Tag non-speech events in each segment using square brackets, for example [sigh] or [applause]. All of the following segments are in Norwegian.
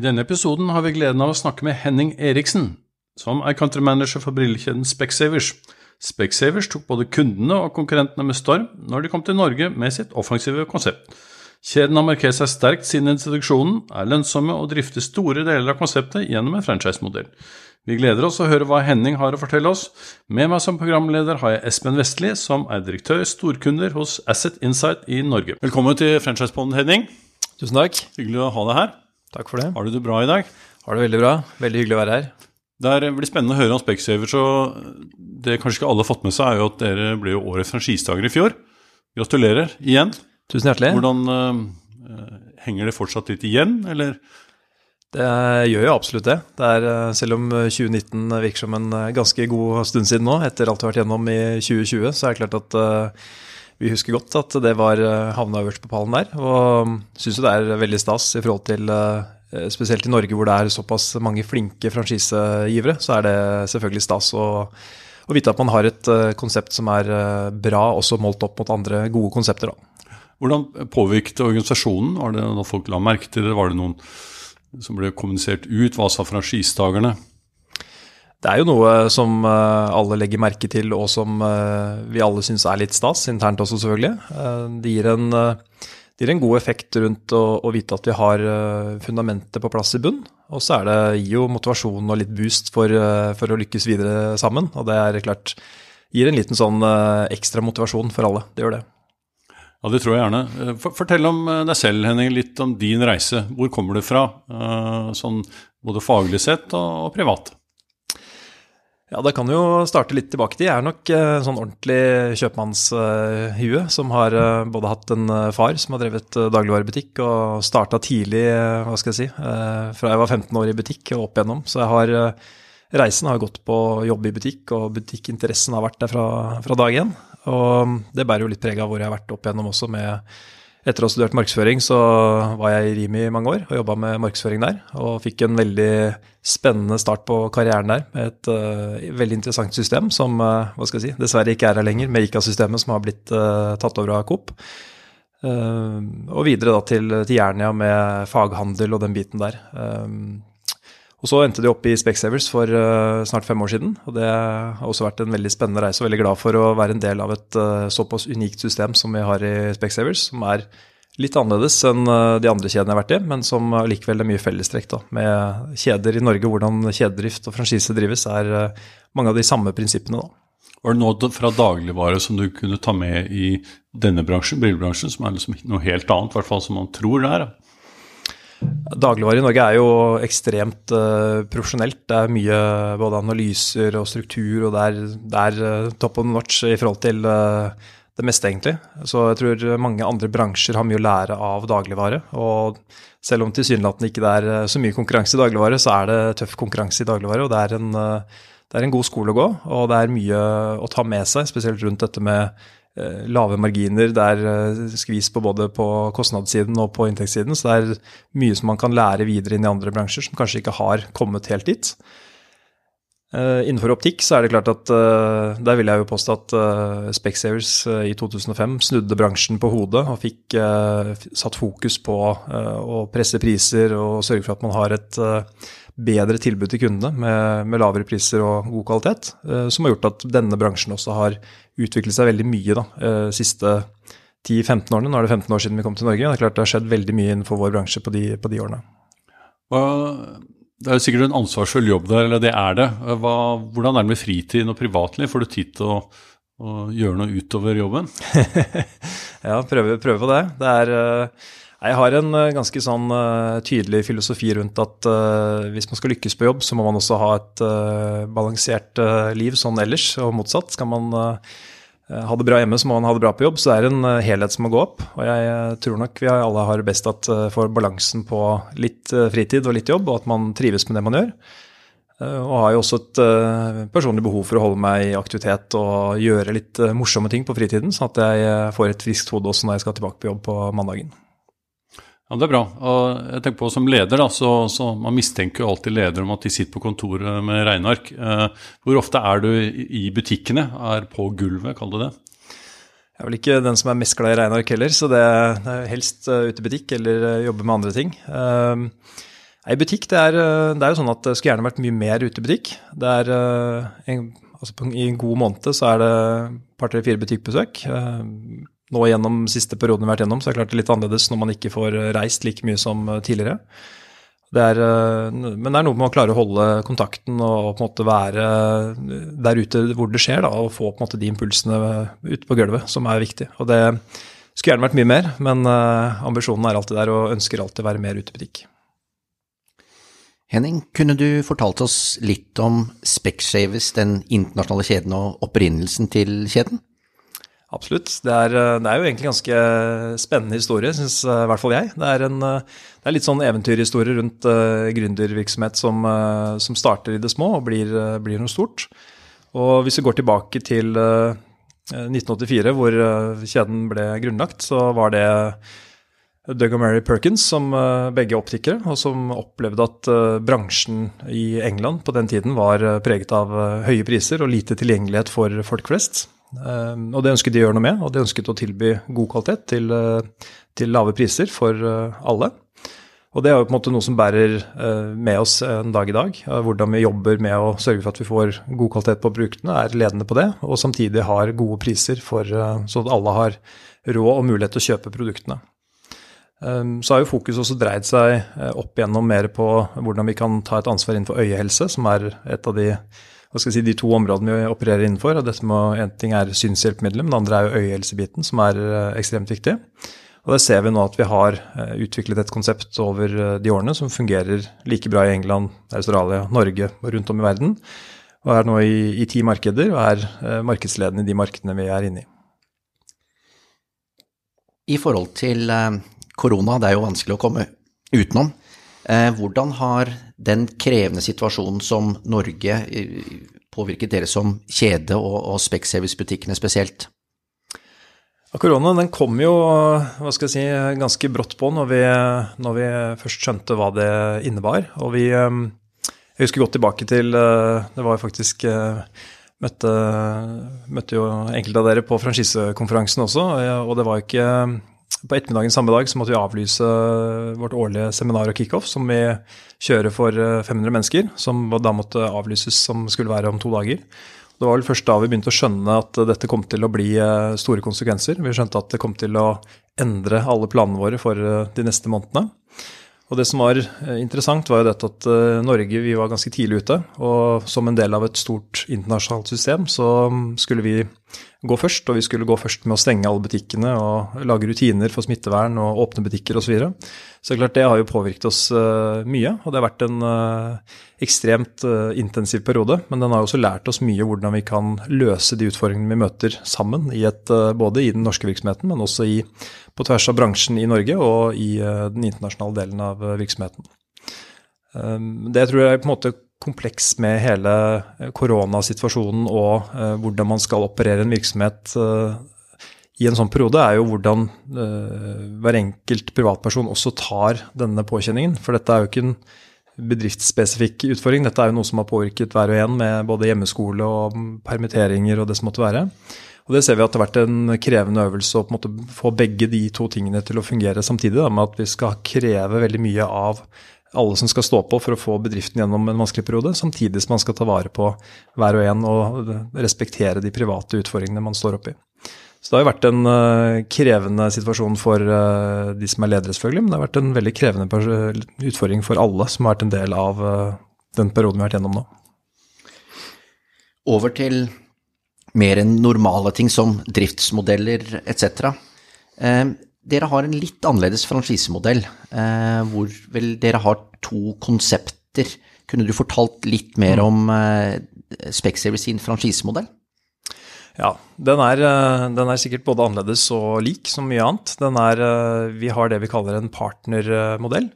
I denne episoden har vi gleden av å snakke med Henning Eriksen, som er countrymanager for brillekjeden Specsavers. Specsavers tok både kundene og konkurrentene med storm når de kom til Norge med sitt offensive konsept. Kjeden har markert seg sterkt siden introduksjonen, er lønnsomme og drifter store deler av konseptet gjennom en franchise-modell. Vi gleder oss å høre hva Henning har å fortelle oss. Med meg som programleder har jeg Espen Vestli, som er direktør storkunder hos Asset Insight i Norge. Velkommen til franchise-ponden Henning. Tusen takk. Hyggelig å ha deg her. Takk for det. Har du det bra i dag? Har det veldig bra. Veldig hyggelig å være her. Det blir spennende å høre om Specsavers. og Det kanskje ikke alle har fått med seg, er jo at dere ble jo årets franchisedager i fjor. Gratulerer igjen. Tusen hjertelig. Hvordan uh, Henger det fortsatt litt igjen, eller? Det gjør jo absolutt det. det er, eh, selv om 2019 virker som en eh, ganske god stund siden nå, etter alt vi har vært gjennom i 2020, så er det klart at eh, vi husker godt at det var eh, havna øverst på pallen der. Og syns jo det er veldig stas i forhold til eh, Spesielt i Norge hvor det er såpass mange flinke franchisegivere, så er det selvfølgelig stas å, å vite at man har et eh, konsept som er eh, bra, også målt opp mot andre gode konsepter. da. Hvordan påvirket organisasjonen? Var det noe folk la merke til det? Var det noen som ble kommunisert ut? Hva sa franchisetakerne? Det er jo noe som eh, alle legger merke til, og som eh, vi alle syns er litt stas, internt også selvfølgelig. Eh, Det gir en, det gir en god effekt rundt å, å vite at vi har fundamentet på plass i bunn. Og så gir jo motivasjon og litt boost for, for å lykkes videre sammen. Og det er klart gir en liten sånn ekstra motivasjon for alle. Det gjør det. Ja, det tror jeg gjerne. Fortell om deg selv, Henning. Litt om din reise. Hvor kommer du fra? Sånn både faglig sett og privat. Ja, det kan jo starte litt tilbake til. Jeg er nok en sånn ordentlig kjøpmannshue som har eh, både hatt en eh, far som har drevet eh, dagligvarebutikk og starta tidlig, eh, hva skal jeg si, eh, fra jeg var 15 år i butikk og opp igjennom. Så jeg har eh, Reisen har gått på jobb i butikk, og butikkinteressen har vært der fra, fra dag én. Og det bærer jo litt preg av hvor jeg har vært opp igjennom også med etter å ha studert markedsføring, så var jeg i Rimi i mange år og jobba med markedsføring der. Og fikk en veldig spennende start på karrieren der med et uh, veldig interessant system som uh, hva skal jeg si, dessverre ikke er her lenger, med ICA-systemet som har blitt uh, tatt over av Coop. Og videre da til, til Jernia med faghandel og den biten der. Eh, og så endte de opp i Specsavers for eh, snart fem år siden. Og det har også vært en veldig spennende reise, og veldig glad for å være en del av et eh, såpass unikt system som vi har i Specsavers, som er litt annerledes enn eh, de andre kjedene jeg har vært i, men som likevel er mye fellestrekk da, med kjeder i Norge. Hvordan kjededrift og franchise drives, er mange av de samme prinsippene. da. Var det noe fra dagligvare som du kunne ta med i denne bransjen, brillebransjen, som er liksom noe helt annet, i hvert fall som man tror det er? da? Dagligvare i Norge er jo ekstremt uh, profesjonelt. Det er mye både analyser og struktur, og det er, det er uh, top of notch i forhold til uh, det meste, egentlig. Så jeg tror mange andre bransjer har mye å lære av dagligvare. Og selv om tilsynelatende ikke det er så mye konkurranse i dagligvare, så er det tøff konkurranse i dagligvare, og det er en, det er en god skole å gå. Og det er mye å ta med seg, spesielt rundt dette med lave marginer, det er eh, skvis på både på kostnadssiden og på inntektssiden, så det er mye som man kan lære videre inn i andre bransjer som kanskje ikke har kommet helt dit. Eh, innenfor optikk så er det klart at eh, der vil jeg jo påstå at Specsavers eh, i 2005 snudde bransjen på hodet og fikk eh, satt fokus på eh, å presse priser og sørge for at man har et eh, bedre tilbud til kundene med, med lavere priser og god kvalitet, eh, som har gjort at denne bransjen også har utviklet seg veldig mye da, eh, siste 10-15 årene. Nå er det 15 år siden vi kom til Norge. Det er klart det har skjedd veldig mye innenfor vår bransje på de, på de årene. Hva, det er jo sikkert en ansvarsfull jobb der, eller det er det. Hva, hvordan er det med fritiden og privatliv? Får du tid til å, å gjøre noe utover jobben? [laughs] ja, prøve, prøve på det. Det er, eh, Jeg har en uh, ganske sånn uh, tydelig filosofi rundt at uh, hvis man skal lykkes på jobb, så må man også ha et balansert liv sånn ellers, og motsatt. Skal man ha det bra hjemme, så må man ha det bra på jobb. Så det er en helhet som må gå opp. Og jeg tror nok vi alle har best at for balansen på litt fritid og litt jobb, og at man trives med det man gjør. Og har jo også et personlig behov for å holde meg i aktivitet og gjøre litt morsomme ting på fritiden, sånn at jeg får et friskt hode også når jeg skal tilbake på jobb på mandagen. Ja, Det er bra. Og jeg tenker på Som leder, da, så, så man mistenker jo alltid ledere om at de sitter på kontoret med regneark. Eh, hvor ofte er du i butikkene? Er på gulvet, kall det det? Jeg er vel ikke den som er mest glad i regneark heller, så det er helst uh, ute i butikk eller uh, jobbe med andre ting. I butikk, det er, det er, jo sånn at det skulle gjerne vært mye mer ute i butikk. Det er, en, altså på, I en god måned så er det par, tre, fire butikkbesøk nå gjennom siste perioden vi har vært gjennom, så er det klart det litt annerledes når man ikke får reist like mye som eh, tidligere. Det er, eh, men det er noe med å klare å holde kontakten og på en måte være der ute hvor det skjer, da, og få på en måte de impulsene ute på gulvet som er viktig. Og det skulle gjerne vært mye mer, men eh, ambisjonen er alltid der og ønsker alltid å være mer ute i butikk. Henning, kunne du fortalt oss litt om Specsavers, den internasjonale kjeden, og opprinnelsen til kjeden? Absolutt. Det er, eh, det er, jo egentlig ganske spennende historie, syns eh, i hvert fall jeg. Det er, en, eh, det er litt sånn eventyrhistorie rundt uh, gründervirksomhet som, uh, som, starter i det små og blir, uh, blir, noe stort. Og hvis vi går tilbake til 1984, hvor kjeden ble grunnlagt, så var det Doug og Mary Perkins, som begge optikere, og som opplevde at bransjen i England på den tiden var preget av høye priser og lite tilgjengelighet for folk flest. Ehm, og det ønsket de å gjøre noe med, og de ønsket å tilby god kvalitet til, eh, til lave priser for eh, alle. Og det er jo på en måte noe som bærer eh, med oss en dag i dag. Hvordan vi jobber med å sørge for at vi får god kvalitet på produktene, er ledende på det, og samtidig har gode priser for, så at alle har råd og mulighet til å kjøpe produktene. Ehm, så har jo fokus også dreid seg opp igjennom mer på hvordan vi kan ta et ansvar innenfor øyehelse, som er et av de hva skal jeg si, de to områdene vi opererer innenfor. og dette med, En ting er synshjelpemidler, men det andre er jo øyehelsebiten, som er eh, ekstremt viktig. Og Der ser vi nå at vi har eh, utviklet et konsept over eh, de årene som fungerer like bra i England, Australia, Norge og rundt om i verden. Og er nå i, i ti markeder og er markedsledende i de markedene vi er inne i. I forhold til korona, det er jo vanskelig å komme utenom. Eh, hvordan har den krevende situasjonen som Norge eh, påvirket dere som kjede og, og Specsavers-butikkene spesielt? Korona den kom jo hva skal jeg si, ganske brått på når vi, når vi først skjønte hva det innebar. Og vi, eh, Jeg husker godt tilbake til Det var faktisk møtte, møtte jo enkelte av dere på franchisekonferansen også, og det var ikke på ettermiddagen samme dag så måtte vi avlyse vårt årlige seminar og kickoff, som vi kjører for 500 eh, mennesker, som da måtte avlyses som skulle være om to dager. Det var vel først da vi begynte å skjønne at dette kom til å bli eh, store konsekvenser. Vi skjønte at det kom til å endre alle planene våre for eh, de neste månedene. Og det som var interessant, var jo dette at Norge vi var ganske tidlig ute. Og som en del av et stort internasjonalt system så mm, skulle vi gå først, og vi skulle gå først med å stenge alle butikkene og lage rutiner for smittevern og åpne butikker osv. Så, videre. så klart det har jo påvirket oss uh, mye, og det har vært en uh, ekstremt uh, intensiv periode. Men den har også lært oss mye hvordan vi kan løse de utfordringene vi møter sammen, i et, både i den norske virksomheten, men også i, på tvers av bransjen i Norge og i den internasjonale delen av virksomheten. Det tror jeg på en måte kompleks med hele eh, koronasituasjonen og eh, hvordan man skal operere en virksomhet eh, i en sånn periode, er jo hvordan eh, hver enkelt privatperson også tar denne påkjenningen. For dette er jo ikke en bedriftsspesifikk utfordring, dette er jo noe som har påvirket hver og en med både hjemmeskole og permitteringer og det som måtte være. Og det ser vi at det har vært en krevende øvelse å på en måte få begge de to tingene til å fungere samtidig, da, med at vi skal kreve veldig mye av alle som skal stå på for å få bedriften gjennom en vanskelig periode, samtidig som man skal ta vare på hver og en og respektere de private utfordringene man står oppi. Så det har jo vært en uh, krevende situasjon for uh, de som er ledere, selvfølgelig, men det har vært en veldig krevende utfordring for alle som har vært en del av uh, den perioden vi har vært gjennom nå. Over til mer enn normale ting som driftsmodeller etc. dere har en litt annerledes franchisemodell, eh, hvor vel dere har to konsepter. Kunne du fortalt litt mer om eh, Specsavers sin franchisemodell? Ja, den er, eh, den er, sikkert både annerledes og lik som mye annet. Er, eh, vi har det vi kaller en partnermodell.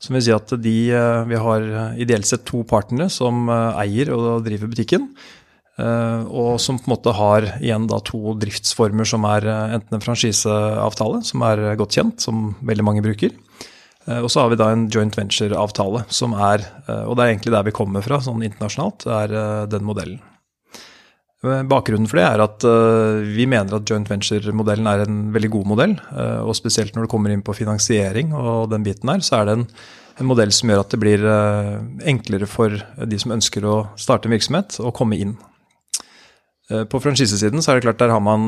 Som vil si at de, eh, vi har ideelt sett to partnere som eier og driver butikken. Og som på en måte har igjen da to driftsformer som er enten en franchiseavtale, som er godt kjent, som veldig mange bruker. Og så har vi da en joint venture-avtale, som er, og det er egentlig der vi kommer fra sånn internasjonalt, er den modellen. Eh, bakgrunnen for det er at vi mener at joint venture-modellen er en veldig god modell. Og spesielt når det kommer inn på finansiering og den biten her, så er det en, en modell som gjør at det blir enklere for de som ønsker å starte en virksomhet, å komme inn. På franchisesiden så er det klart der har man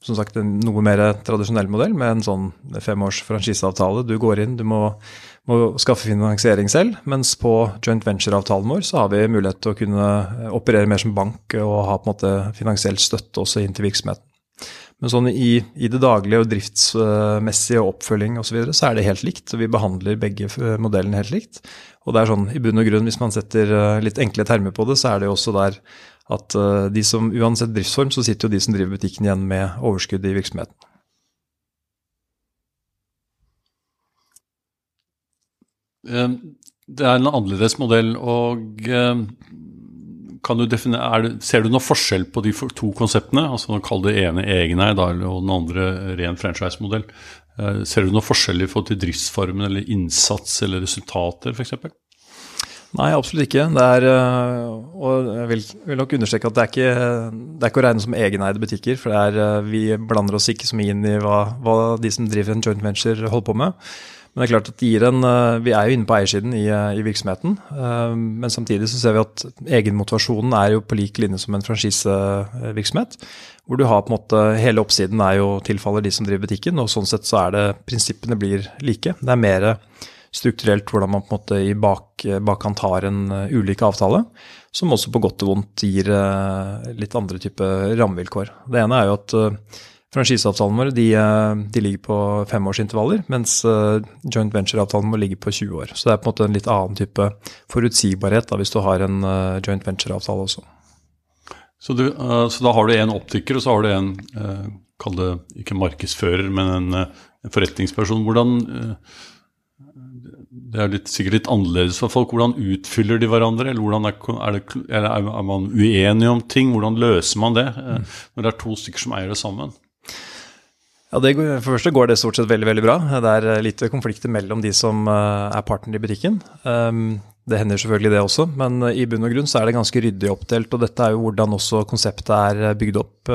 som sagt en noe mer tradisjonell modell med en sånn femårs franchiseavtale. Du går inn, du må må skaffe finansiering selv, mens på joint venture-avtalen vår så har vi mulighet til å kunne eh, operere mer som bank og ha på en måte finansiell støtte også inn til virksomheten. Men sånn i, i det daglige og driftsmessige oppfølging osv. Så, videre, så er det helt likt. Vi behandler begge modellene helt likt. Og det er sånn i bunn og grunn, hvis man setter eh, litt enkle termer på det, så er det jo også der at eh, de som uansett driftsform, så sitter jo de som driver butikken igjen med overskudd i virksomheten. Ehm, det er en annerledes modell, og ehm, du det, ser du noen forskjell på de to konseptene? altså Kall det ene egeneid og den andre ren franchise-modell. Eh, ser du noen forskjell i forhold til driftsformen eller innsats eller resultater f.eks.? Nei, absolutt ikke. Er, eh, og jeg vil, vil, nok understreke at det er, ikke, det er ikke å regne som egeneide butikker. For er, eh, vi blander oss ikke så mye inn i hva, hva de som driver en joint venture holder på med. Men det er klart at en, eh, Vi er jo inne på eiersiden i, i, virksomheten. Men samtidig så ser vi at egenmotivasjonen er jo på lik linje som en franchisevirksomhet. Hvor du har på en måte Hele oppsiden er jo tilfaller de som driver butikken, og sånn sett så er det prinsippene blir like. Det er mer strukturelt hvordan man på en måte i bak, bakkant har en ulik avtale, som også på godt og vondt gir litt andre type rammevilkår. Det ene er jo at Franchiseavtalene våre de, eh, de, ligger på femårsintervaller, mens joint venture-avtalen må ligge på 20 år. Så det er på en måte en litt annen type forutsigbarhet da, hvis du har en joint venture-avtale også. Så, du, så, da har du en optiker, og så har du en, kall det ikke markedsfører, men en, en forretningsperson. Hvordan det er litt, sikkert litt annerledes for folk. Hvordan utfyller de hverandre? Eller, er, er, det, eller er, man uenige om ting? Hvordan løser man det mm. når det er to stykker som eier det sammen? Ja, det, For det første går det stort sett veldig veldig bra. Det er lite litt konflikter mellom de som eh, er partner i butikken. Ehm, det hender selvfølgelig det også, men eh, i bunn og grunn så er det ganske ryddig oppdelt. Og dette er jo hvordan også konseptet er bygd opp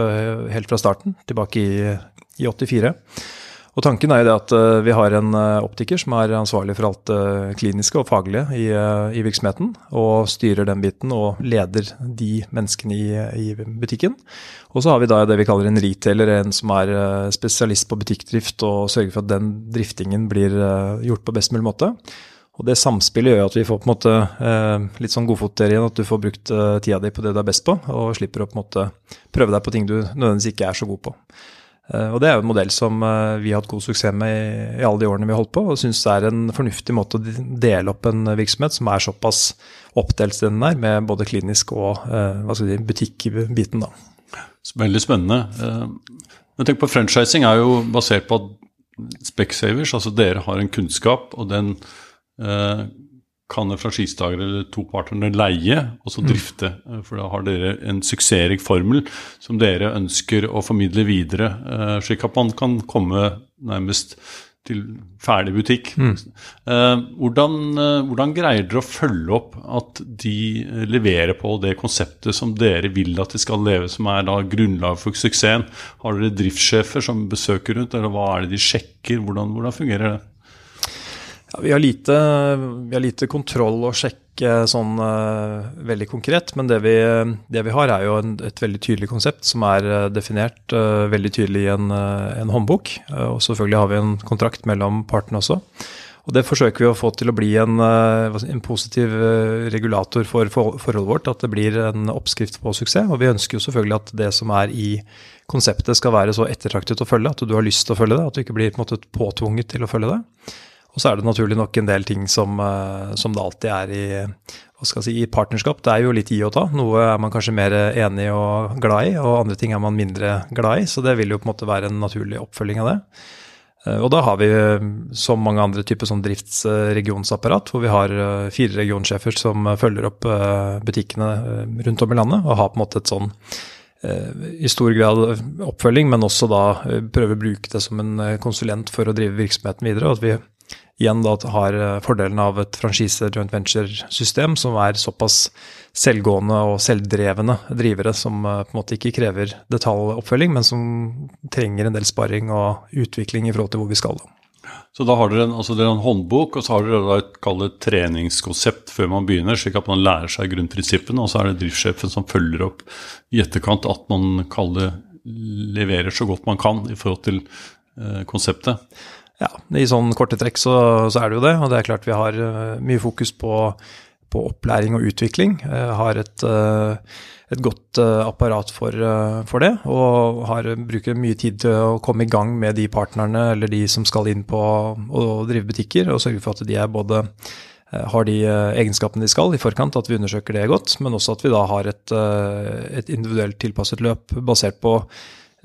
helt fra starten, tilbake i, i 84. Og Tanken er jo det at uh, vi har en uh, optiker som er ansvarlig for alt det uh, kliniske og faglige i, i, virksomheten, og styrer den biten og leder de menneskene i, i, butikken. Og så har vi da det vi kaller en retailer, en som er spesialist på butikkdrift og sørger for at den driftingen blir gjort på best mulig måte. Og Det samspillet gjør at vi får på en måte litt sånn godfot igjen, at du får brukt tida di på det du er best på, og slipper å på en måte prøve deg på ting du nødvendigvis ikke er så god på. Eh, og Det er jo en modell som eh, vi har hatt god suksess med i, alle de årene vi har holdt på, og syns det er en fornuftig måte å dele opp en virksomhet som er såpass oppdelt den er, med både klinisk og eh, hva skal si, butikkbiten. da. Veldig spennende. Men tenk på Franchising er jo basert på at Specsavers, altså dere har en kunnskap, og den kan en franchisetaker eller to partnere leie og så mm. drifte. Mm. For da har dere en suksessrik formel som dere ønsker å formidle videre, eh, slik at man kan komme nærmest til ferdig butikk. Mm. Hvordan, hvordan, greier dere å følge opp at de leverer på det konseptet som dere vil at de skal leve, som er da grunnlag for suksessen? Har dere driftssjefer som besøker rundt, eller hva er det de sjekker? Hvordan, hvordan fungerer det? Ja, vi, har lite, vi, har lite, kontroll å sjekke sånn uh, veldig konkret, men det vi, det vi har, er jo en, et veldig tydelig konsept som er uh, definert uh, veldig tydelig i en, en håndbok. og selvfølgelig har vi en kontrakt mellom partene også. Og Det forsøker vi å få til å bli en, en positiv regulator for forholdet vårt. At det blir en oppskrift på suksess. Og vi ønsker jo selvfølgelig at det som er i konseptet skal være så ettertraktet å følge, at du har lyst til å følge det. At du ikke blir på en måte påtvunget til å følge det. Og så er det naturlig nok en del ting som, som det alltid er i si, i partnerskap. Det er jo litt i og ta. Noe er man kanskje mer enig og glad i, og andre ting er man mindre glad i. Så det vil jo på en måte være en naturlig oppfølging av det. Eh, og da har vi, som mange andre typer sånn driftsregionsapparat, hvor vi har eh, fire regionsjefer som følger opp eh, butikkene rundt om i landet, og har på en måte et sånn i stor grad oppfølging, men også da prøve å bruke det som en konsulent for å drive virksomheten videre. og at vi igjen da har eh, fordelen av et franchise joint venture-system som er såpass selvgående og selvdrevne drivere som eh, på en måte ikke krever detaljoppfølging, men som trenger en del sparring og utvikling i forhold til hvor vi skal. Så da har dere en, altså dere en håndbok, og så har dere et kallet treningskonsept før man begynner, slik at man lærer seg grunnprinsippene, og så er det driftssjefen som følger opp i etterkant at man kaller, leverer så godt man kan i forhold til eh, konseptet. Ja, i sånn korte trekk så, så, er det jo det. Og det er klart vi har uh, mye fokus på, på, opplæring og utvikling. Jeg har et, uh, et godt apparat for, for, det. Og har, bruker mye tid til å komme i gang med de partnerne eller de som skal inn på å drive butikker, og sørge for at de er både har de egenskapene de skal i forkant, at vi undersøker det godt, men også at vi da har et, et individuelt tilpasset løp basert på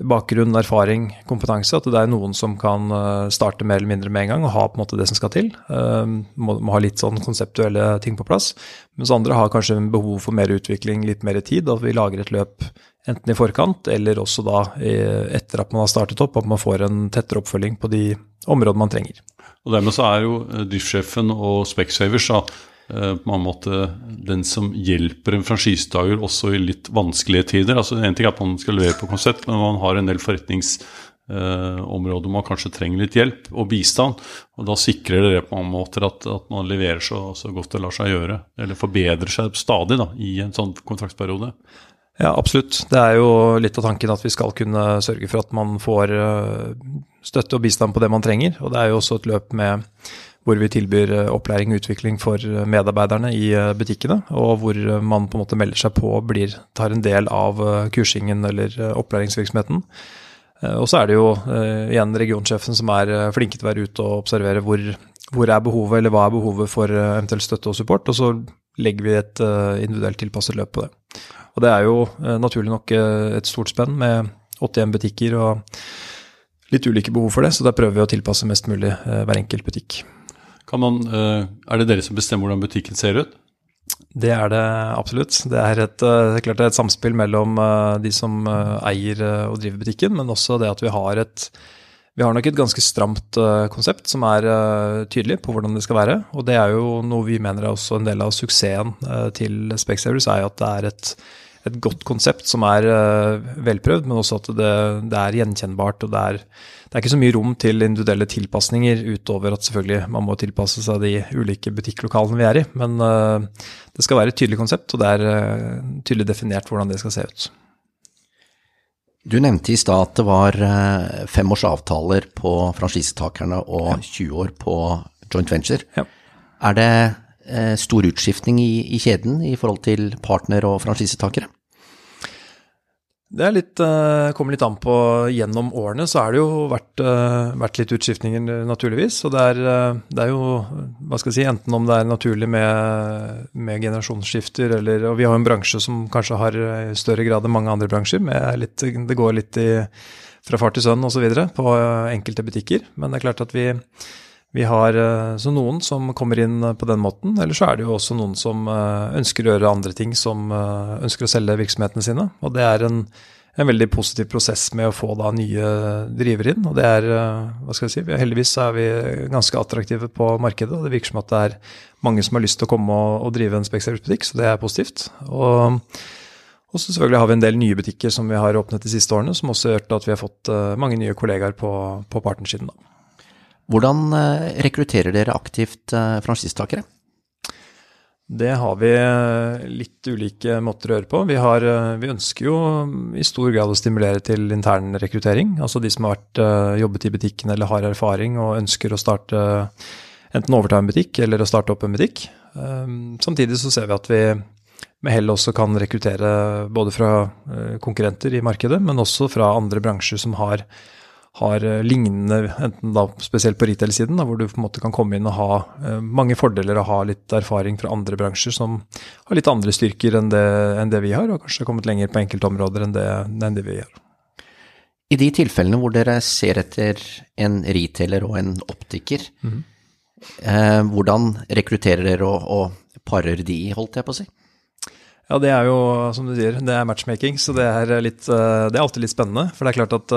bakgrunn, erfaring, kompetanse. At det er noen som kan eh, starte mer eller mindre med en gang og ha på en måte det som skal til. Eh, må, må ha litt sånn konseptuelle ting på plass. Mens andre har kanskje behov for mer utvikling, litt mer tid. At vi lager et løp enten i forkant eller også da etter at man har startet opp, at man får en tettere oppfølging på de områdene man trenger. Og Dermed så er jo eh, driftssjefen og Specsavers på en måte den som hjelper en franchisetaker også i litt vanskelige tider. Altså En ting er at man skal levere på konsept, men man har en del forretningsområder hvor man kanskje trenger litt hjelp og bistand. Og da sikrer det på mange måter at, at man leverer så, så, godt det lar seg gjøre. Eller forbedrer seg stadig da, i en sånn kontraktsperiode. Ja, absolutt. Det er jo litt av tanken at vi skal kunne sørge for at man får eh, støtte og bistand på det man trenger. Og det er jo også et løp med hvor vi tilbyr eh, opplæring og utvikling for eh, medarbeiderne i eh, butikkene, og hvor man på en måte melder seg på og blir, tar en del av kursingen eller opplæringsvirksomheten. Og så er det jo igjen regionsjefen som er flinke til å være ute og observere hvor, hvor er behovet, eller hva er behovet for eventuell støtte og support, og så legger vi et individuelt tilpasset løp på det. Og det er jo naturlig nok et stort spenn med 81 butikker og litt ulike behov for det, så da prøver vi å tilpasse mest mulig hver enkelt butikk. Man, eh, er det dere som bestemmer hvordan butikken ser ut? Det er det absolutt. Det er, et, eh, klart det er et samspill mellom eh, de som eier og driver butikken, men også det at vi har et vi har nok et ganske stramt konsept som er tydelig på hvordan det skal være. Og det er jo noe vi mener er også en del av suksessen til Specsavers, er jo at det er et, et godt konsept som er velprøvd, men også at det, det er gjenkjennbart. og det er det er ikke så mye rom til individuelle tilpasninger, utover at selvfølgelig man må tilpasse seg de ulike butikklokalene vi er i. Men uh, det skal være et tydelig konsept, og det er uh, tydelig definert hvordan det skal se ut. Du nevnte i stad at det var uh, fem års avtaler på franchisetakerne og ja. 20 år på joint venture. Ja. Er det stor utskiftning i, i kjeden i forhold til partner- og franchisetakere? Det litt, uh, kommer litt an på Gjennom årene så har det jo vært, uh, vært litt utskiftninger, naturligvis. Og det er, det er, jo, hva skal jeg si, enten om det er naturlig med, med generasjonsskifter eller Og vi har en bransje som kanskje har i større grad enn mange andre bransjer. Litt, det går litt i, fra far til sønn osv. på enkelte butikker. Men det er klart at vi vi har eh, så noen som kommer inn eh, på den måten, eller så er det jo også noen som eh, ønsker å gjøre andre ting, som ønsker å selge virksomhetene sine. Og det er en, en veldig positiv prosess med å få da nye drivere inn. Og det er, hva skal jeg si, heldigvis er vi ganske attraktive på markedet, og det virker som at det er mange som har lyst til å komme og, og drive en Specsavers-butikk, så det er positivt. Og, og så selvfølgelig har vi en del nye butikker som vi har åpnet de siste årene, som også har gjort at vi har fått mange nye kollegaer på, på partnersiden. da. Hvordan eh, rekrutterer dere aktivt eh, franchisetakere? Det har vi eh, litt ulike måter å gjøre på. Vi, har, vi, ønsker jo i stor grad å stimulere til intern rekruttering. Altså de som har vært, jobbet i butikken eller har erfaring og ønsker å starte enten overta en butikk eller å starte opp en butikk. Samtidig så ser vi at vi med hell også kan rekruttere både fra konkurrenter i markedet, men også fra andre bransjer som har har eh, lignende, enten da spesielt på retail-siden, hvor du på en måte kan komme inn og ha eh, mange fordeler og ha litt erfaring fra andre bransjer som har litt andre styrker enn det, enn det vi har, og kanskje har kommet lenger på enkeltområder enn det, enn det vi gjør. I de tilfellene hvor dere ser etter en retailer og en optiker, mm. eh, hvordan rekrutterer dere og, og parer de, holdt jeg på å si? Ja, det er jo, som du sier, det er matchmaking, så det er, litt, eh, det er alltid litt spennende. For det er klart at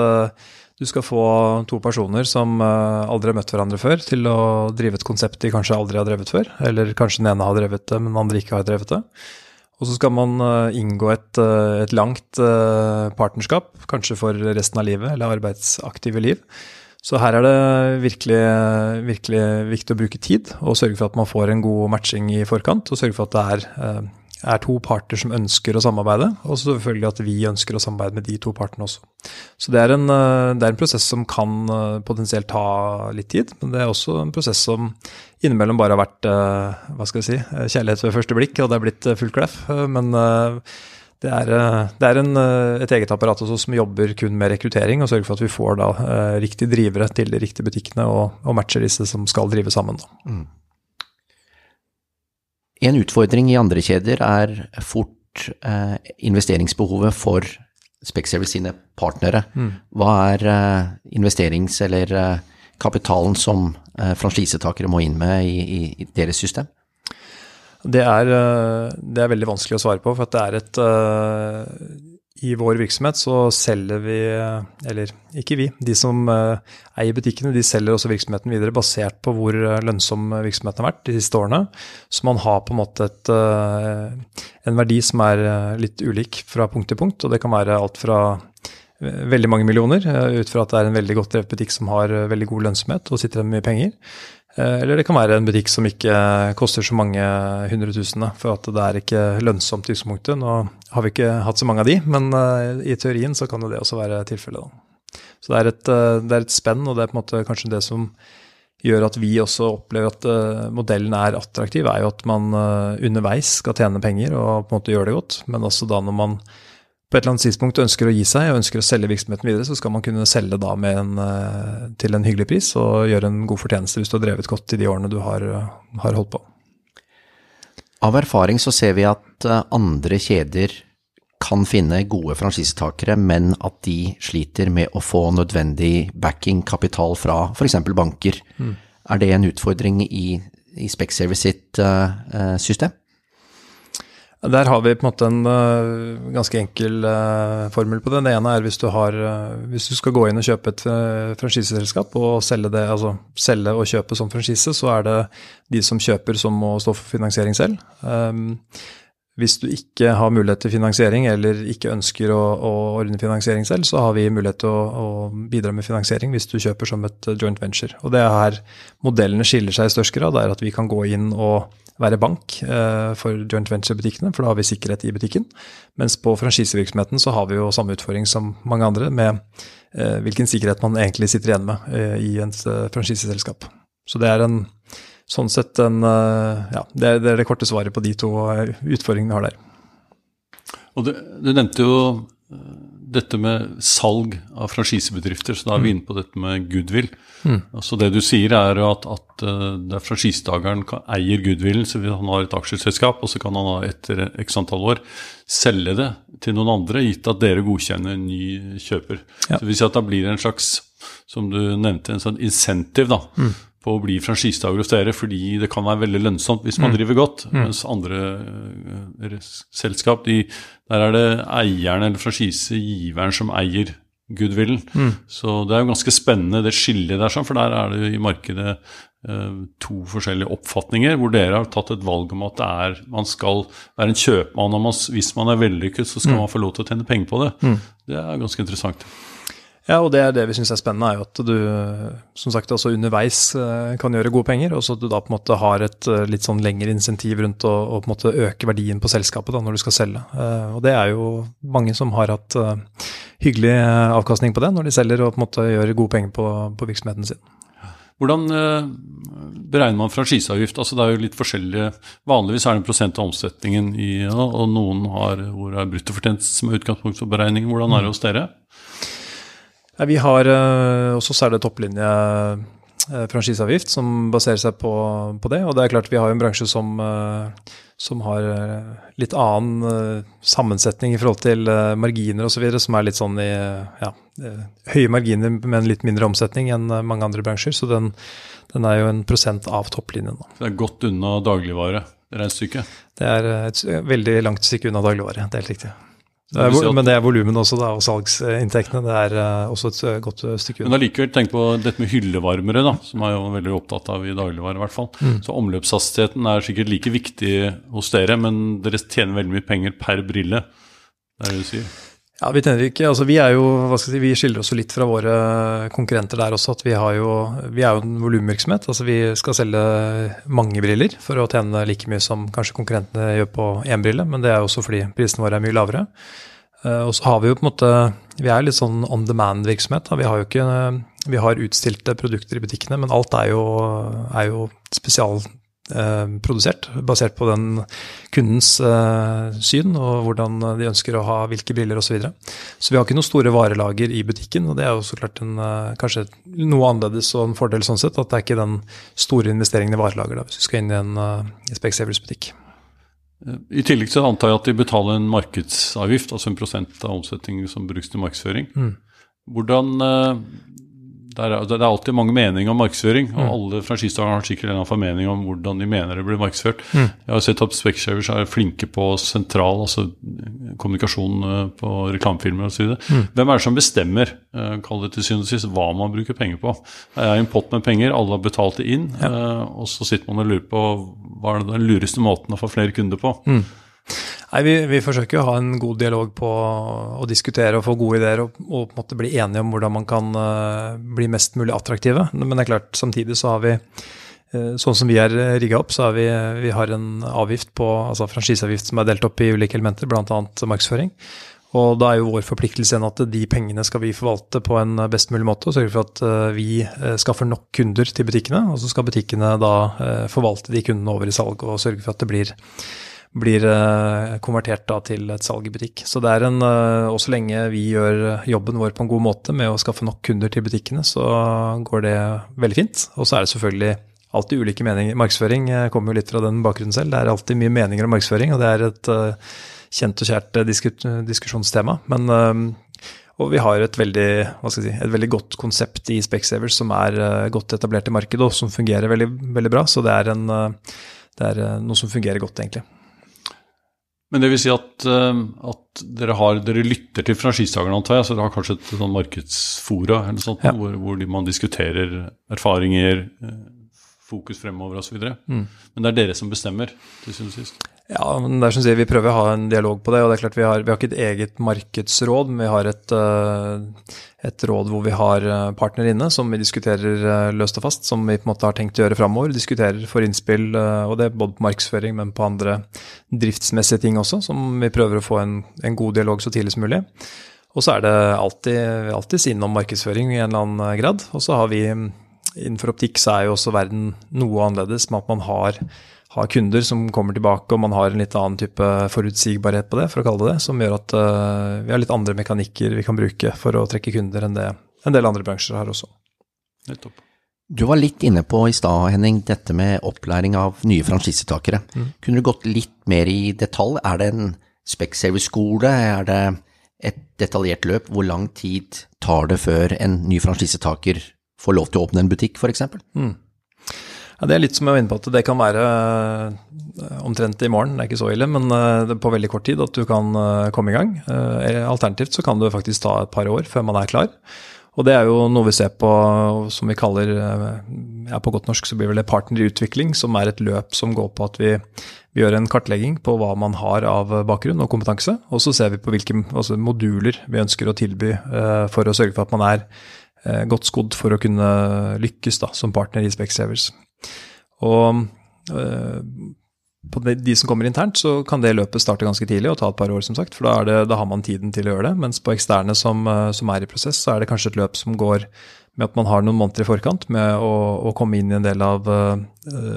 du skal få to personer som eh, aldri har møtt hverandre før, til å drive et konsept de kanskje aldri har drevet før. Eller kanskje den ene har drevet det, men den andre ikke har drevet det. Og så skal man eh, inngå et, eh, et langt partnerskap, kanskje for resten av livet, eller arbeidsaktive liv. Så her er det virkelig, virkelig viktig å bruke tid og sørge for at man får en god matching i forkant. Og sørge for at det er er to parter som ønsker å samarbeide, og selvfølgelig at vi ønsker å samarbeide med de to partene også. Så det er, en, eh, det er en, prosess som kan eh, potensielt ta litt tid, men det er også en prosess som innimellom bare har vært eh, hva skal jeg si, kjærlighet ved første blikk, og det er blitt full klaff. Men det er, det er en, et eget apparat også som jobber kun med rekruttering, og sørger for at vi får da riktige drivere til de riktige butikkene og, og matcher disse som skal drive sammen. Da. Mm. En utfordring i andre kjeder er fort eh, investeringsbehovet for Specsavers sine partnere. Mm. Hva er eh, investerings- eller eh, kapitalen som franchisetakere må inn med i, i, deres system? Det er, det er, veldig vanskelig å svare på, for det er et i vår virksomhet så selger vi, eller ikke vi, de som eh, eier butikkene, de selger også virksomheten videre basert på hvor eh, lønnsom virksomheten har vært de siste årene. Så man har på en måte et, eh, en verdi som er litt ulik fra punkt til punkt. Og det kan være alt fra veldig mange millioner, ut fra at det er en veldig godt drevet butikk som har veldig god lønnsomhet og sitter med mye penger, Eh, eller det kan være en butikk som ikke koster så mange hundretusene, for at det er ikke lønnsomt i utgangspunktet. Nå har vi ikke hatt så mange av de, men eh, i teorien så kan det også være tilfellet. Så det er, et, eh, det er, et, spenn, og det er på en måte kanskje det som gjør at vi også opplever at modellen er attraktiv, er jo at man underveis skal tjene penger og på en måte gjøre det godt, men også da når man på et eller annet tidspunkt ønsker å gi seg og ønsker å selge virksomheten videre, så skal man kunne selge da en, eh, til en hyggelig pris og gjøre en god fortjeneste hvis du har drevet godt i de årene du har, har holdt på. Av erfaring så ser vi at eh, andre kjeder kan finne gode franchisetakere, men at de sliter med å få nødvendig backing, kapital fra f.eks. banker. Mm. Er det en utfordring i, i Specsavers sitt system? Der har vi på en måte en uh, ganske enkel uh, formel på det. Det ene er hvis du, har, uh, hvis du skal gå inn og kjøpe et franchiseselskap og selge det, altså selge og kjøpe som franchise, så er det de som kjøper som må stå for finansiering selv. Um, hvis du ikke har mulighet til finansiering eller ikke ønsker å, å ordne finansiering selv, så har vi mulighet til å, å, bidra med finansiering hvis du kjøper som et joint venture. Og det er her modellene skiller seg i størst grad, er at vi kan gå inn og være bank eh, for joint venture-butikkene, for da har vi sikkerhet i butikken. Mens på franchisevirksomheten så har vi jo samme utfordring som mange andre, med eh, hvilken sikkerhet man egentlig sitter igjen med eh, i et franchiseselskap. Så det er en, sånn sett en Ja, det er, det er det korte svaret på de to utfordringene vi har der. Og du, du nevnte jo dette med salg av franchisebedrifter, så da er vi mm. inne på dette med goodwill. Mm. Altså Det du sier, er at, at uh, franchisetakeren eier goodwillen, så han har et aksjeselskap, og så kan han etter x antall år selge det til noen andre, gitt at dere godkjenner en ny kjøper. Ja. Så det vil at da blir det en slags, som du nevnte, en sånn insentiv da, mm på å bli franchisetaker hos dere, fordi det kan være veldig lønnsomt hvis man mm. driver godt. Mm. Mens andre uh, selskap, de, der er det eieren eller franchisegiveren som eier goodwillen. Mm. Så det er jo ganske spennende det skillet der, sånn, for der er det i markedet uh, to forskjellige oppfatninger, hvor dere har tatt et valg om at det er, man skal være en kjøpmann, og hvis man er vellykket, så skal mm. man få lov til å tjene penger på det. Mm. Det er ganske interessant. Ja, og det er det vi syns er spennende, er jo at du som sagt også underveis eh, kan gjøre gode penger, og så at du da på en måte har et eh, litt sånn lengre insentiv rundt å, å på en måte øke verdien på selskapet da, når du skal selge. Eh, og det er jo mange som har hatt hyggelig avkastning på det når de selger og på en måte gjør gode penger på, på virksomheten sin. Hvordan beregner man franchiseavgift? Altså det er jo litt forskjellige Vanligvis er det en prosent av omsetningen i og noen har hvor er bruttofortjeneste som er utgangspunkt for beregningen. Hvordan er det hos dere? Ja, vi har uh, også særlig topplinje uh, franchiseavgift som baserer seg på, på, det. Og det er klart vi har en bransje som, uh, som har litt annen sammensetning i forhold til marginer osv., som er litt sånn i ja, høye marginer, men litt mindre omsetning enn mange andre bransjer. Så den, den er jo en prosent av topplinjen. Det er godt unna dagligvare, regnestykket? Det er et veldig langt stykke unna dagligvare, det er helt riktig. Det er, men det er volumene også, da, og salgsinntektene. Det er uh, også et uh, godt uh, stykke unna. Men allikevel, tenk på dette med hyllevarmere, da, som er jo veldig opptatt av i dagligvare. i hvert fall. Mm. Så omløpshastigheten er sikkert like viktig hos dere, men dere tjener veldig mye penger per brille. Det er det du sier? Ja, Vi tjener ikke, altså vi er jo, hva skal jeg si, vi skiller oss jo litt fra våre konkurrenter der også. at Vi, jo, vi er jo en volumvirksomhet. altså Vi skal selge mange briller for å tjene like mye som kanskje konkurrentene gjør på én brille, men det er også fordi prisene våre er mye lavere. Eh, og så har vi jo på en måte, vi er litt sånn on demand-virksomhet. Vi har jo ikke, vi har utstilte produkter i butikkene, men alt er jo, er jo spesial produsert, basert på den kundens eh, syn og hvordan de ønsker å ha hvilke briller osv. Så, videre. så vi har ikke noen store varelager i butikken, og det er jo så klart en, eh, kanskje noe annerledes og en fordel sånn sett, at det er ikke den store investeringen i varelager da, hvis du skal inn i en uh, Specsavers-butikk. I tillegg så antar jeg at de betaler en markedsavgift, altså en prosent av omsetningen som brukes til markedsføring. Mm. Hvordan det er, det er, alltid mange meninger om markedsføring, og mm. alle franchisetakere har sikkert en annen mening om hvordan de mener det blir markedsført. Mm. Jeg har sett at Specshavers er flinke på sentral, altså kommunikasjon eh, på reklamefilmer osv. Mm. Hvem er det som bestemmer uh, kall det til syvende og sist, hva man bruker penger på? Det er en pott med penger, alle har betalt det inn, ja. uh, og så sitter man og lurer på hva er den lureste måten å få flere kunder på. Mm. Nei, vi, vi, forsøker å ha en god dialog på å diskutere og få gode ideer og, og på en måte bli enige om hvordan man kan uh, bli mest mulig attraktive. Men det er klart, samtidig så har vi uh, Sånn som vi er rigga opp, så har vi, vi har en avgift på, altså franchiseavgift som er delt opp i ulike elementer, bl.a. markedsføring. Og da er jo vår forpliktelse at de pengene skal vi forvalte på en best mulig måte, og sørge for at vi skaffer nok kunder til butikkene. Og så skal butikkene da forvalte de kundene over i salg og sørge for at det blir blir uh, konvertert da, til et salg i butikk. Så det er en, Og så lenge vi gjør jobben vår på en god måte med å skaffe nok kunder til butikkene, så går det veldig fint. Og så er det selvfølgelig alltid ulike meninger. Markedsføring uh, kommer jo litt fra den bakgrunnen selv. Det er alltid mye meninger om markedsføring, og det er et kjent og kjært diskusjonstema. Men og vi har et veldig, si, et veldig godt konsept i Specsavers som er godt etablert i markedet, og som fungerer veldig, veldig bra. Så det er, en, det er noe som fungerer godt, egentlig. Men det vil si at, eh, at dere, har, dere, lytter til franchisetakerne, antar jeg? Så dere har kanskje et sånn markedsfora eller sånt, ja. hvor, hvor man diskuterer erfaringer, eh, fokus fremover osv. Mm. Men det er dere som bestemmer til syvende og sist? Ja, men det er som sier, Vi prøver å ha en dialog på det. og det er klart Vi har, vi har ikke et eget markedsråd, men vi har et, eh, et, råd hvor vi har partner partnere inne som vi diskuterer eh, løst og fast, som vi på en måte har tenkt å gjøre framover. Diskuterer for innspill, og det er både på markedsføring, men på andre driftsmessige ting også, som vi prøver å få en, en god dialog så tidlig som mulig. Og så er det alltid, alltid innom markedsføring i en eller annen grad. Og så har vi innenfor optikk så er jo også verden noe annerledes med at man har har kunder som kommer tilbake, og man har en litt annen type forutsigbarhet på det, for å kalle det det, som gjør at uh, vi har litt andre mekanikker vi kan bruke for å trekke kunder enn det en del andre bransjer har også. Nettopp. Du var litt inne på i stad, Henning, dette med opplæring av nye franchisetakere. Mm. Kunne du gått litt mer i detalj? Er det en Specsavers-skole? Er det et detaljert løp? Hvor lang tid tar det før en ny franchisetaker får lov til å åpne en butikk, f.eks.? Mm. Ja, Det er litt som jeg var inne på, at det kan være eh, omtrent i morgen, det er ikke så ille, men eh, på veldig kort tid at du kan eh, komme i gang. Alternativt så kan det faktisk ta et par år før man er klar. Og det er jo noe vi ser på som vi kaller ja, på godt norsk så blir det partnerutvikling, som er et løp som går på at vi, vi, gjør en kartlegging på hva man har av bakgrunn og kompetanse. Og så ser vi på hvilke altså moduler vi ønsker å tilby for å sørge for at man er godt skodd for å kunne lykkes da, som partner i Specsavers. Og øh, på de, som kommer internt, så kan det løpet starte ganske tidlig og ta et par år, som sagt. For da, det, da har man tiden til å gjøre det. Mens på eksterne som, eh, som, er i prosess, så er det kanskje et løp som går med at man har noen måneder i forkant med å, å komme inn i en del av uh,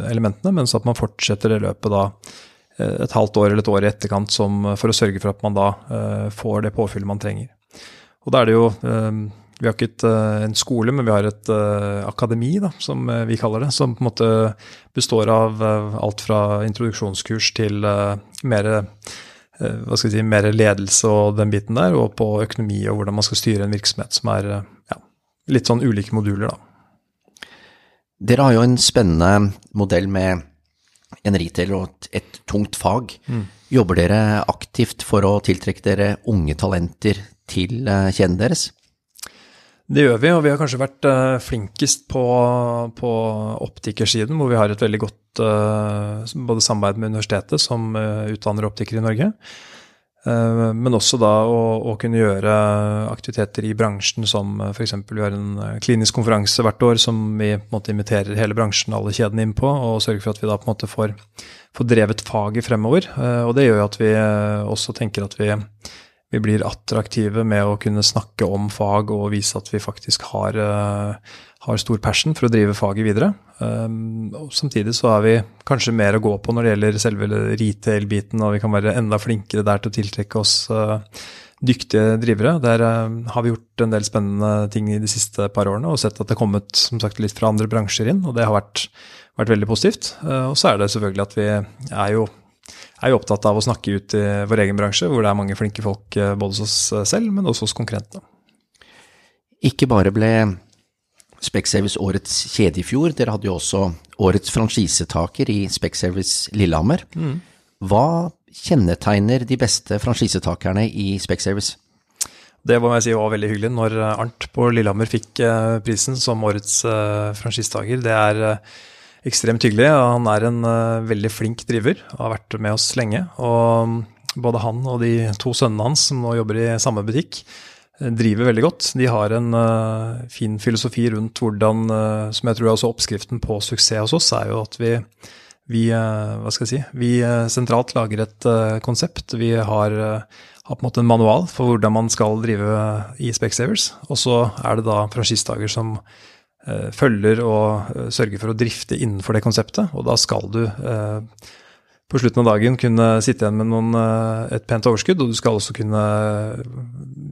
elementene, mens at man fortsetter det løpet da uh, et halvt år eller et år i etterkant som, for å sørge for at man da uh, får det påfyllet man trenger. Og da er det jo Vi har ikke et, en skole, men vi har et akademi, da, som vi kaller det. Som på en måte består av alt fra introduksjonskurs til mer hva skal si, mer ledelse og den biten der, og på økonomi og hvordan man skal styre en virksomhet som er ja, litt sånn ulike moduler, da. Dere har jo en spennende modell med en retailer og et, et tungt fag. Mm. Jobber dere aktivt for å tiltrekke dere unge talenter til uh, kjeden deres? Det gjør vi, og vi har kanskje vært uh, flinkest på, på optikersiden, hvor vi har et veldig godt uh, både samarbeid med universitetet, som utdanner optikere i Norge, men også da å, å, kunne gjøre aktiviteter i bransjen som f.eks. vi har en klinisk konferanse hvert år som vi på en måte inviterer hele bransjen, alle kjedene, inn på, og sørger for at vi da på en måte får, får drevet faget fremover. Og det gjør jo at vi også tenker at vi, vi blir attraktive med å kunne snakke om fag og vise at vi faktisk har, har stor passion for å drive faget videre. Um, og samtidig så har vi kanskje mer å gå på når det gjelder selve retail-biten, og vi kan være enda flinkere der til å tiltrekke oss uh, dyktige drivere. Der uh, har vi gjort en del spennende ting i de siste par årene og sett at det har kommet som sagt, litt fra andre bransjer inn, og det har vært, vært veldig positivt. Og så er det selvfølgelig at vi er jo, er jo opptatt av å snakke ut i vår egen bransje, hvor det er mange flinke folk både hos oss selv, men også hos konkurrentene. Ikke bare ble Spekservice årets kjede i fjor. Dere hadde jo også årets franchisetaker i Spekservice Lillehammer. Mm. Hva kjennetegner de beste franchisetakerne i Spekservice? Det må jeg si var veldig hyggelig når Arnt på Lillehammer fikk eh, prisen som årets uh, franchisetaker. Det er ekstremt hyggelig. Han er en veldig flink driver har vært med oss lenge. Og mm, både han og de to sønnene hans som nå jobber i samme butikk, driver veldig godt. De har en uh, fin filosofi rundt hvordan, som jeg tror er også oppskriften på suksess hos oss, er jo at vi, vi si, vi sentralt lager et konsept. Vi har, har, på en måte en manual for hvordan man skal drive i Specsavers. Og så er det da franchisedager som følger og sørger for å drifte innenfor det konseptet. Og da skal du på slutten av dagen kunne sitte igjen med noen, et pent overskudd, og du skal også kunne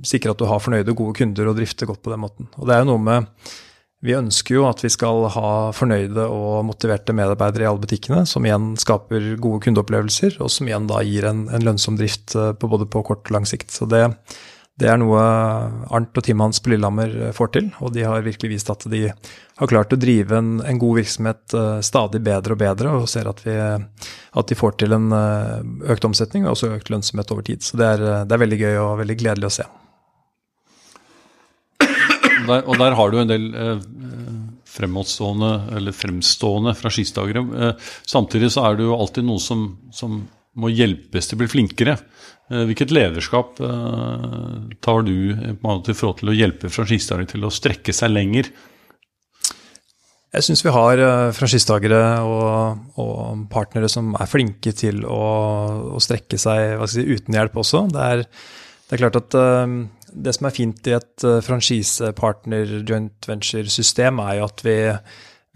sikre at du har fornøyde og gode kunder og drifte godt på den måten. Og det er jo noe med Vi ønsker jo at vi skal ha fornøyde og motiverte medarbeidere i alle butikkene, som igjen skaper gode kundeopplevelser, og som igjen da gir en, en lønnsom drift eh, på både på kort og lang sikt. Så det, det er noe Arnt og teamet hans på Lillehammer eh, får til, og de har virkelig vist at de har klart å drive en, en god virksomhet uh, stadig bedre og bedre, og ser at, vi, at de får til en uh, økt omsetning og også økt lønnsomhet over tid. Så det er, det er veldig gøy og veldig gledelig å se der, og der har du en del eh, fremadstående, eller fremstående franchistakere. Eh, samtidig så er det jo alltid noe som, som må hjelpes til å bli flinkere. Eh, hvilket lederskap eh, tar du eh, i forhold til å hjelpe franchisetakere til å strekke seg lenger? Jeg syns vi har franchisetakere og, og, partnere som er flinke til å, å strekke seg si, uten hjelp også. Det er, det er klart at det som er fint i et franchisepartner-joint venture-system, er jo at vi,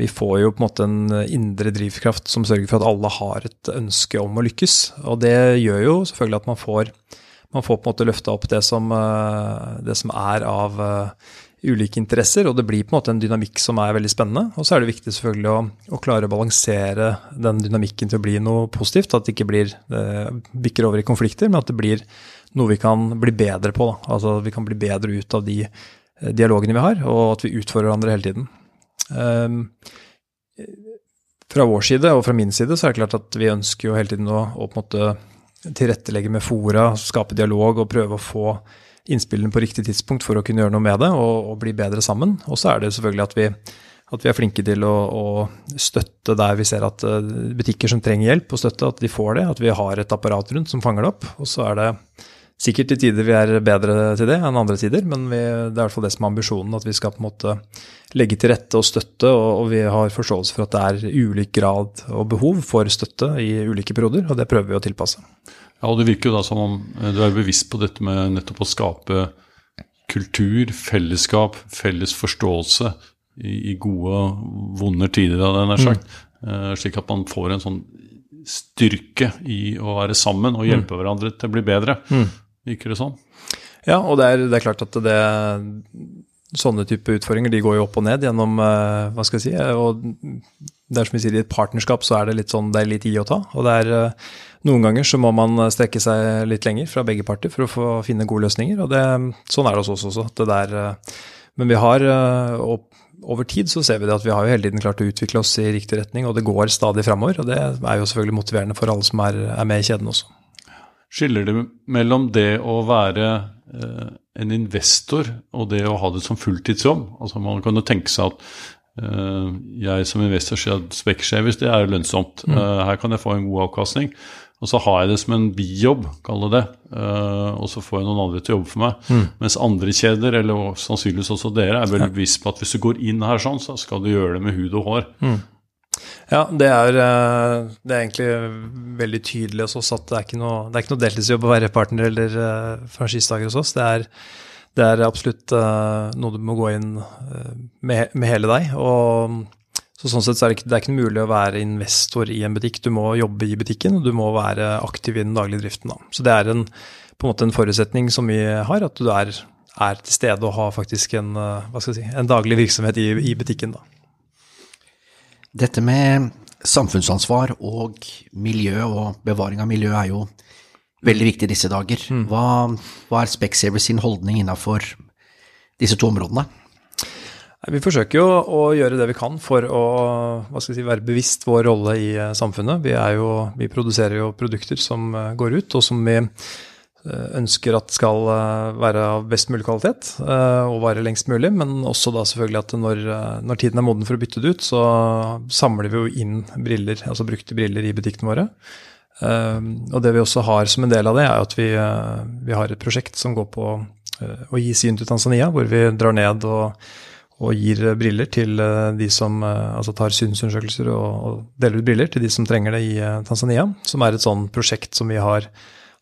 vi, får jo på en måte en indre drivkraft som sørger for at alle har et ønske om å lykkes. Og det gjør jo selvfølgelig at man får, man får på en måte løfta opp det som, uh, det som er av uh, ulike interesser, og det blir på en måte en dynamikk som er veldig spennende. Og så er det viktig selvfølgelig å, å klare å balansere den dynamikken til å bli noe positivt. At det ikke blir, det bikker over i konflikter, men at det blir noe vi kan bli bedre på. Da. Altså vi kan bli bedre ut av de eh, dialogene vi har, og at vi utfordrer hverandre hele tiden. Um, fra vår side og fra min side så er det klart at vi ønsker jo hele tiden å, å på en måte tilrettelegge med fora, skape dialog og prøve å få innspillene på riktig tidspunkt for å kunne gjøre noe med det og, og bli bedre sammen. Og så er det selvfølgelig at vi, at vi er flinke til å, å, støtte der vi ser at eh, butikker som trenger hjelp, og støtte at de får det. At vi har et apparat rundt som fanger det opp. Og så er det Sikkert til tider vi er bedre til det enn andre tider, men vi, det er i hvert fall det som er ambisjonen. At vi skal på en måte legge til rette og støtte, og, og vi har forståelse for at det er ulik grad og behov for støtte i ulike perioder, og det prøver vi å tilpasse. Ja, og Det virker jo da som om du er bevisst på dette med nettopp å skape kultur, fellesskap, felles forståelse i, i gode og vonde tider, hadde jeg nær sagt. Mm. slik at man får en sånn styrke i å være sammen og hjelpe hverandre til å bli bedre. Virker det sånn? Ja, og det er, det er klart at det, sånne type utfordringer de går jo opp og ned gjennom eh, hva skal jeg si, eh, og det er som vi sier I et partnerskap så er det litt sånn, det er litt i å ta. og det er eh, Noen ganger så må man strekke seg litt lenger fra begge parter for å få finne gode løsninger. og det, Sånn er det hos oss også. det der, Men vi har og over tid så ser vi det at vi har jo hele tiden klart å utvikle oss i riktig retning, og det går stadig framover. Og det er jo selvfølgelig motiverende for alle som er, er med i kjeden også. Skiller det mellom det å være eh, en investor og det å ha det som fulltidsjobb? Altså Man kan jo tenke seg at eh, jeg som investor sier at hvis det er lønnsomt. Mm. Eh, her kan jeg få en god avkastning. Og så har jeg det som en bijobb, kall det det. Uh, og så får jeg noen andre til å jobbe for meg. Mm. Mens andre kjeder, eller sannsynligvis også dere, er veldig bevisst på at hvis du går inn her sånn, så skal du gjøre det med hud og hår. Mm. Ja, det er, eh, det er, egentlig veldig tydelig hos oss at det er ikke noe, er ikke noe deltidsjobb å være partner eller uh, hos oss. Det er, det er absolutt uh, noe du må gå inn med, med, hele deg. og så Sånn sett så er det, ikke, det er ikke mulig å være investor i en butikk. Du må jobbe i butikken, og du må være aktiv i den daglige driften. Da. Så det er en, på en måte en forutsetning som vi har, at du er, til stede og har faktisk en, si, en daglig virksomhet i, i butikken. Da. Dette med samfunnsansvar og miljø og bevaring av miljø er jo veldig viktig disse dager. Mm. Hva, hva er Specsavers sin holdning innafor disse to områdene? Vi forsøker jo å gjøre det vi kan for å si, være bevisst vår rolle i eh, samfunnet. Vi, jo, vi, produserer jo produkter som eh, går ut, og som vi ønsker at skal være av best mulig kvalitet og vare lengst mulig. Men også da selvfølgelig at når, når, tiden er moden for å bytte det ut, så samler vi jo inn briller, altså brukte briller i butikkene våre. Og det vi også har som en del av det, er at vi, vi har et prosjekt som går på å gi syn til Tanzania, hvor vi drar ned og og gir briller til eh, de som eh, altså tar synsundersøkelser og, deler ut briller til de som trenger det i eh, Tanzania. Som er et sånn prosjekt som vi har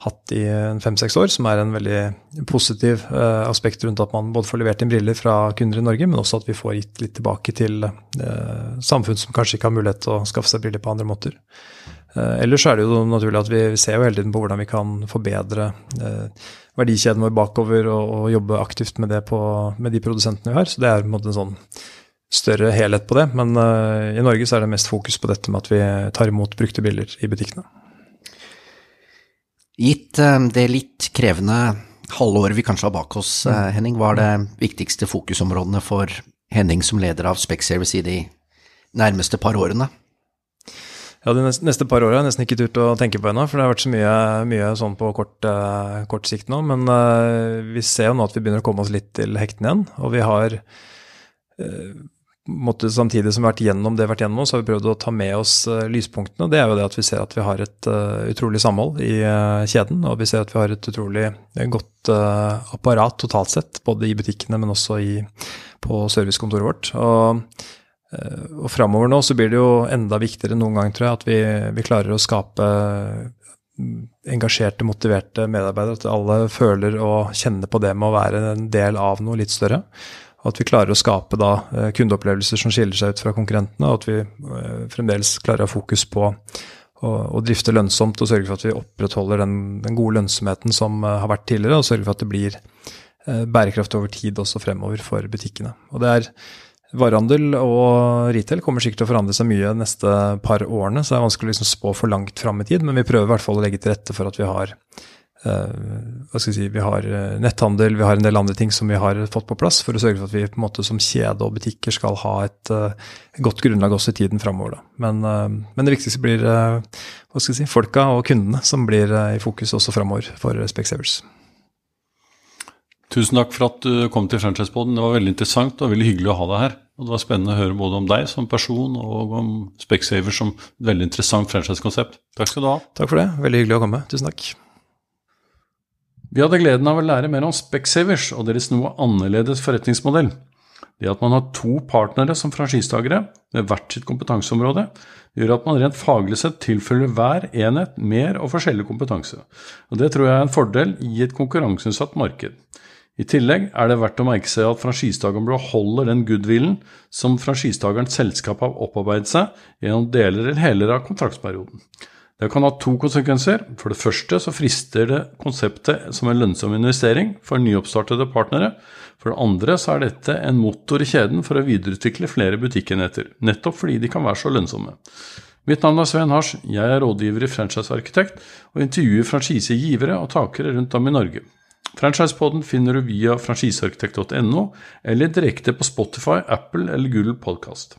hatt i fem-seks år, som er en veldig positiv eh, aspekt rundt at man både får levert inn briller fra kunder i Norge, men også at vi får gitt litt tilbake til eh, samfunn som kanskje ikke har mulighet til å skaffe seg briller på andre måter. Eh, ellers er det jo naturlig at vi ser jo hele tiden på hvordan vi kan forbedre verdikjeden vår bakover og, og jobbe aktivt med det på, med de produsentene vi har. Så det er på en, måte en sånn større helhet på det. Men uh, i Norge så er det mest fokus på dette med at vi tar imot brukte briller i butikkene. Gitt uh, det litt krevende halvåret vi kanskje har bak oss, uh, Henning, hva er det viktigste fokusområdene for Henning som leder av Specsavers i de nærmeste par årene? Ja, De neste par åra har jeg nesten ikke turt å tenke på ennå, for det har vært så mye, mye sånn på kort, uh, kort, sikt nå. Men vi ser jo nå at vi begynner å komme oss litt til hektene igjen. Og vi har måtte, samtidig som vi har vært gjennom det vi har vært gjennom, så har vi prøvd å ta med oss lyspunktene. og Det er jo det at vi ser at vi har et utrolig samhold i kjeden. Og vi ser at vi har et utrolig godt apparat totalt sett, både i butikkene, men også i, på servicekontoret vårt. Og Eh, og framover nå så blir det jo enda viktigere enn noen gang, tror jeg, at vi, vi, klarer å skape mm, engasjerte, motiverte medarbeidere. At alle føler og kjenner på det med å være en del av noe litt større. Og at vi klarer å skape da eh, kundeopplevelser som skiller seg ut fra konkurrentene, og at vi eh, fremdeles klarer å ha fokus på å, drifte lønnsomt og sørge for at vi opprettholder den, den gode lønnsomheten som har vært tidligere, og sørge for at det blir bærekraft over tid også fremover for butikkene. Og det er Varehandel og retail kommer sikkert til å forandre seg mye de neste par årene, så det er vanskelig å liksom spå for langt fram i tid, men vi prøver i hvert fall å legge til rette for at vi har hva skal jeg si, vi har eh, netthandel, vi har en del andre ting som vi har fått på plass, for å sørge for at vi på en måte som kjede og butikker skal ha et uh, godt grunnlag også i tiden framover. Men, men, det viktigste blir hva skal jeg si, folka og kundene som blir i fokus også framover for Specsavers. Tusen takk for at du kom til Franchisepoden. Det var veldig interessant og veldig hyggelig å ha deg her. Og Det var spennende å høre både om deg som person og om Specsaver som et veldig interessant franchisekonsept. Takk skal du ha. Takk for det. Veldig hyggelig å komme. Tusen takk. Vi hadde gleden av å lære mer om Specsavers og deres noe annerledes forretningsmodell. Det at man har to partnere som franchisetakere med hvert sitt kompetanseområde, gjør at man rent faglig sett tilfølger hver enhet mer og forskjellig kompetanse. Og Det tror jeg er en fordel i et konkurranseutsatt marked. I tillegg er det verdt å merke seg at franchisetakeren beholder den goodwillen som franchisetakerens selskap har opparbeidet seg gjennom deler eller heler av kontraktsperioden. Det kan ha to konsekvenser. For det første så frister det konseptet som en lønnsom investering for nyoppstartede partnere. For det andre så er dette en motor i kjeden for å videreutvikle flere butikkenheter, nettopp fordi de kan være så lønnsomme. Mitt navn er Sven Hars, jeg er rådgiver i Franchisearkitekt og intervjuer franchisegivere og takere rundt om i Norge. Franchisepoden finner du via franchisearkitekt.no, eller direkte på Spotify, Apple eller Google Podcast.